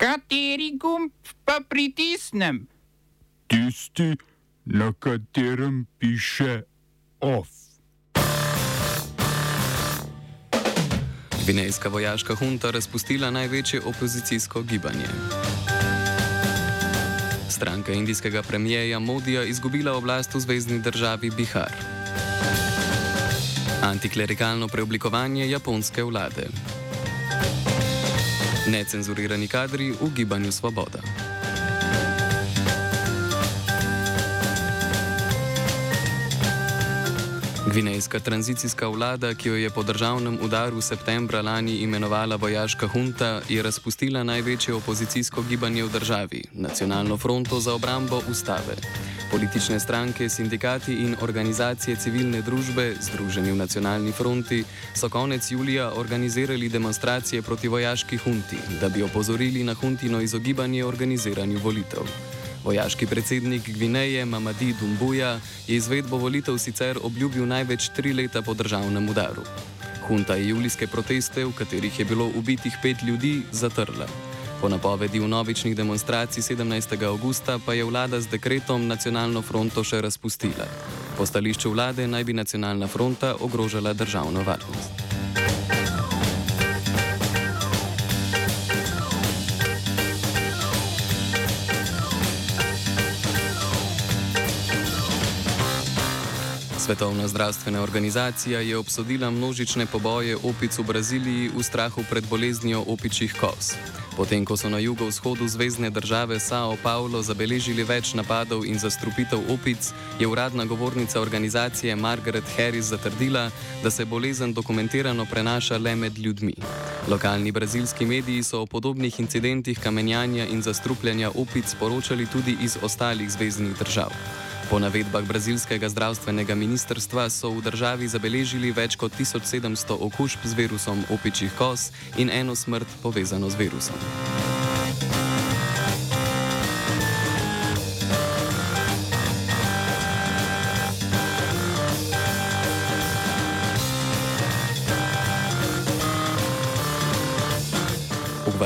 Kateri gumb pa pritisnem? Tisti, na katerem piše OF. Gvinejska vojaška hunta razpustila največje opozicijsko gibanje. Stranka indijskega premijeja Modija izgubila oblast v zvezdni državi Bihar. Antiklerikalno preoblikovanje japonske vlade. Necenzurirani kadri v gibanju Svoboda. Gvinejska tranzicijska vlada, ki jo je po državnem udaru septembra lani imenovala vojaška hunta, je razpustila največje opozicijsko gibanje v državi - Nacionalno fronto za obrambo ustave. Politične stranke, sindikati in organizacije civilne družbe, združeni v nacionalni fronti, so konec julija organizirali demonstracije proti vojaški hunti, da bi opozorili na huntino izogibanje organiziranju volitev. Vojaški predsednik Gvineje Mamadi Dumbuja je izvedbo volitev sicer obljubil največ tri leta po državnem udaru. Hunta je julijske proteste, v katerih je bilo ubitih pet ljudi, zatrla. Po napovedi vnovičnih demonstracij 17. augusta pa je vlada z dekretom nacionalno fronto še razpustila. Po stališču vlade naj bi nacionalna fronta ogrožala državno varnost. Svetovna zdravstvena organizacija je obsodila množične poboje opic v Braziliji v strahu pred boleznijo opičjih kos. Potem, ko so na jugovzhodu zvezdne države Sao Paulo zabeležili več napadov in zastrupitev opic, je uradna govornica organizacije Margaret Harris zatrdila, da se bolezen dokumentirano prenaša le med ljudmi. Lokalni brazilski mediji so o podobnih incidentih kamenjanja in zastrupljanja opic poročali tudi iz ostalih zvezdnih držav. Po navedbah brazilskega zdravstvenega ministrstva so v državi zabeležili več kot 1700 okužb z virusom opičjih kos in eno smrt povezano z virusom.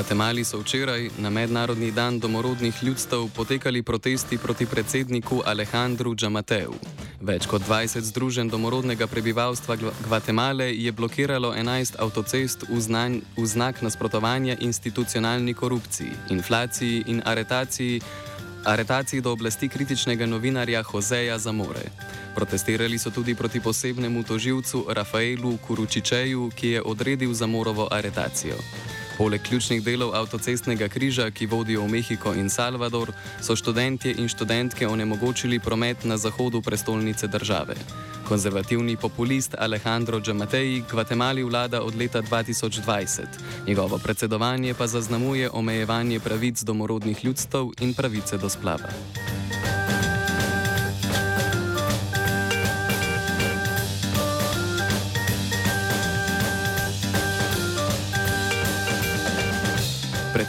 Gvatemali so včeraj, na Mednarodni dan domorodnih ljudstev, potekali protesti proti predsedniku Alejandru Džamateju. Več kot 20 združenj domorodnega prebivalstva Gvatemale je blokiralo 11 avtocest v, znanj, v znak nasprotovanja institucionalni korupciji, inflaciji in aretaciji, aretaciji do oblasti kritičnega novinarja Joseja Zamore. Protestirali so tudi proti posebnemu toživcu Rafaelu Kuručičeju, ki je odredil Zamorovo aretacijo. Poleg ključnih delov avtocestnega križa, ki vodijo v Mehiko in Salvador, so študentje in študentke onemogočili promet na zahodu prestolnice države. Konzervativni populist Alejandro Džamateji Gvatemali vlada od leta 2020. Njegovo predsedovanje pa zaznamuje omejevanje pravic domorodnih ljudstv in pravice do splava.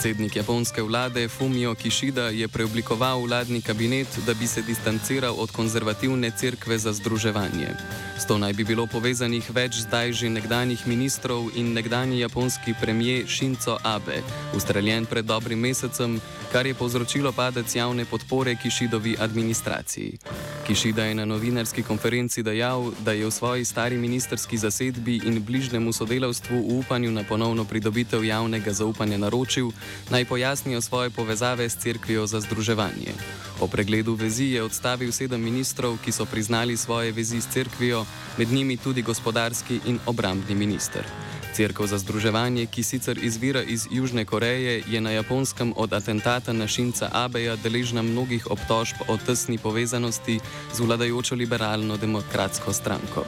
Predsednik japonske vlade Fumio Kishida je preoblikoval vladni kabinet, da bi se distanciral od konzervativne cerkve za združevanje. S to naj bi bilo povezanih več zdaj že nekdanjih ministrov in nekdani japonski premijer Shinzo Abe, ustreljen pred dobrim mesecem, kar je povzročilo padec javne podpore Kishidovi administraciji. Kishida je na novinarski konferenci dejal, da je v svoji stari ministerski zasedbi in bližnjemu sodelavstvu v upanju na ponovno pridobitev javnega zaupanja naročil, naj pojasnijo svoje povezave s crkvijo za združevanje. Po pregledu vezi je odstavil sedem ministrov, ki so priznali svoje vezi s crkvijo, med njimi tudi gospodarski in obrambni minister. Cerkev za združevanje, ki sicer izvira iz Južne Koreje, je na japonskem od atentata na Šinca Abeja deležna mnogih obtožb o tesni povezanosti z vladajočo liberalno-demokratsko stranko.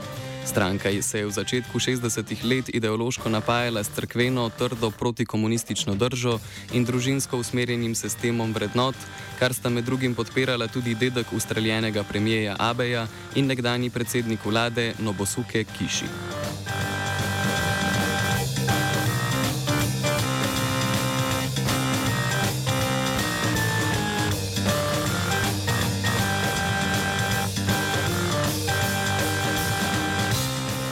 Stranka se je v začetku 60-ih let ideološko napajala s crkveno, trdo protikomunistično držo in družinsko usmerjenim sistemom vrednot, kar sta med drugim podpirala tudi dedek ustreljenega premijeja Abeja in nekdani predsednik vlade Nobosuke Kiši.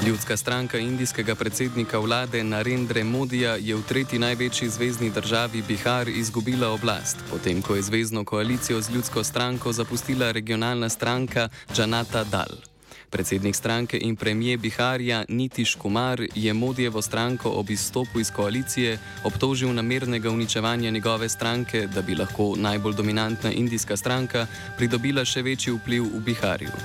Ljudska stranka indijskega predsednika vlade Narendra Modija je v tretji največji zvezdni državi Bihar izgubila oblast, potem ko je zvezdno koalicijo z ljudsko stranko zapustila regionalna stranka Janata Dal. Predsednik stranke in premije Biharja Nitiš Kumar je Modijevo stranko ob izstopu iz koalicije obtožil namernega uničevanja njegove stranke, da bi lahko najbolj dominantna indijska stranka pridobila še večji vpliv v Biharju.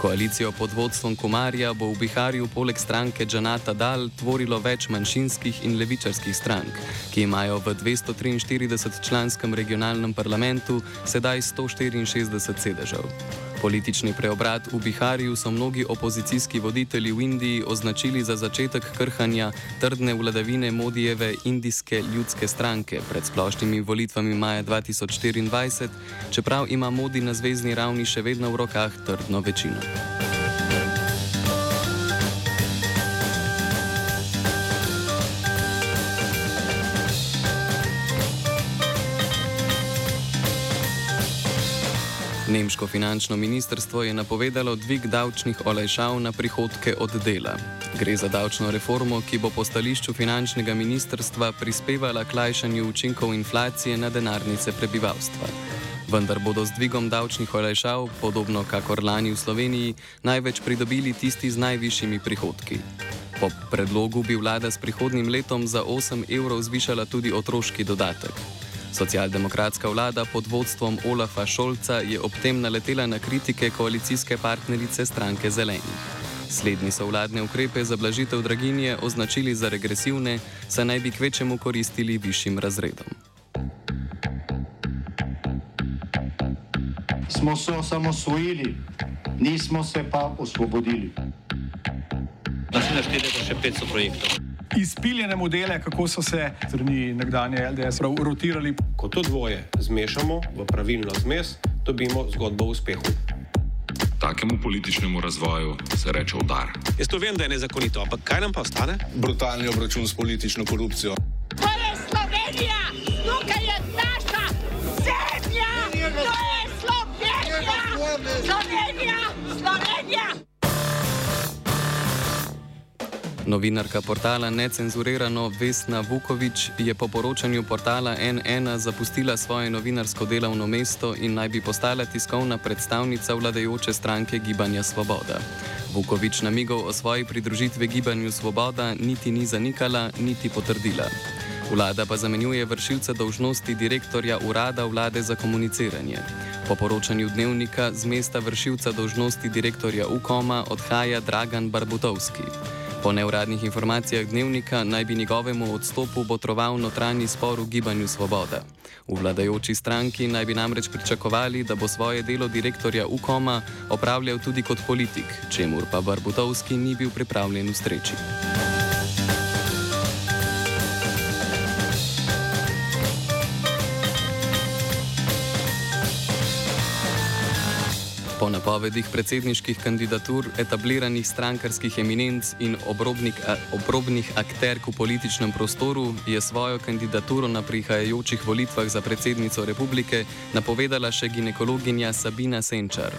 Koalicijo pod vodstvom Kumarja bo v Biharju poleg stranke Džanata Dal tvorilo več manjšinskih in levičarskih strank, ki imajo v 243-članskem regionalnem parlamentu sedaj 164 sedežev. Politični preobrat v Biharju so mnogi opozicijski voditelji v Indiji označili za začetek krhanja trdne vladavine Modijeve indijske ljudske stranke pred splošnimi volitvami maja 2024, čeprav ima Modi na zvezdni ravni še vedno v rokah trdno večino. Nemško finančno ministrstvo je napovedalo dvig davčnih olajšav na prihodke od dela. Gre za davčno reformo, ki bo po stališču finančnega ministrstva prispevala k lajšanju učinkov inflacije na denarnice prebivalstva. Vendar bodo z dvigom davčnih olajšav, podobno kakor lani v Sloveniji, največ pridobili tisti z najvišjimi prihodki. Po predlogu bi vlada s prihodnim letom za 8 evrov zvišala tudi otroški dodatek. Socialdemokratska vlada pod vodstvom Olafa Šolca je ob tem naletela na kritike koalicijske partnerice stranke Zelenih. Slednji so vladne ukrepe za blažitev draginje označili za regresivne, saj naj bi kvečemu koristili višjim razredom. Smo se osamosvojili, nismo se pa osvobodili. Naslednje število je še 500 projektov izpiljene modele, kako so se strani nekdanje LDS rotirali. Ko to dvoje zmešamo v pravilno zmes, dobimo zgodbo o uspehu. Takemu političnemu razvoju se reče udar. Jaz to vem, da je nezakonito, ampak kaj nam pa ostane? Brutalni obračun s politično korupcijo. Novinarka portala Necenzurirano Vesna Vukovič je po poročanju portala NN zapustila svoje novinarsko delovno mesto in naj bi postala tiskovna predstavnica vladajoče stranke Gibanja Svoboda. Vukovič namigov o svoji pridružitvi Gibanju Svoboda niti ni zanikala, niti potrdila. Vlada pa zamenjuje vršilca dolžnosti direktorja Urada vlade za komuniciranje. Po poročanju dnevnika z mesta vršilca dolžnosti direktorja UKOM-a odhaja Dragan Barbutovski. Po neuradnih informacijah dnevnika naj bi njegovemu odstopu botroval notranji spor v gibanju Svoboda. V vladajoči stranki naj bi namreč pričakovali, da bo svoje delo direktorja UKOM-a opravljal tudi kot politik, čemur pa Barbutovski ni bil pripravljen ustreči. Po napovedih predsedniških kandidatur, etabliranih strankarskih eminenc in obrobnik, obrobnih akterk v političnem prostoru je svojo kandidaturo na prihajajočih volitvah za predsednico republike napovedala še ginekologinja Sabina Senčar.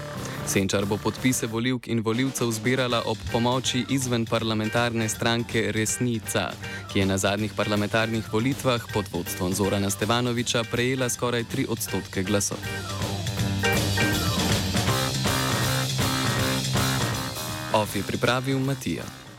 Senčar bo podpise voljivk in voljivcev zbirala ob pomoči izven parlamentarne stranke Resnica, ki je na zadnjih parlamentarnih volitvah pod vodstvom Zorana Stevanoviča prejela skoraj 3 odstotke glasov. Of je pripravil Matija.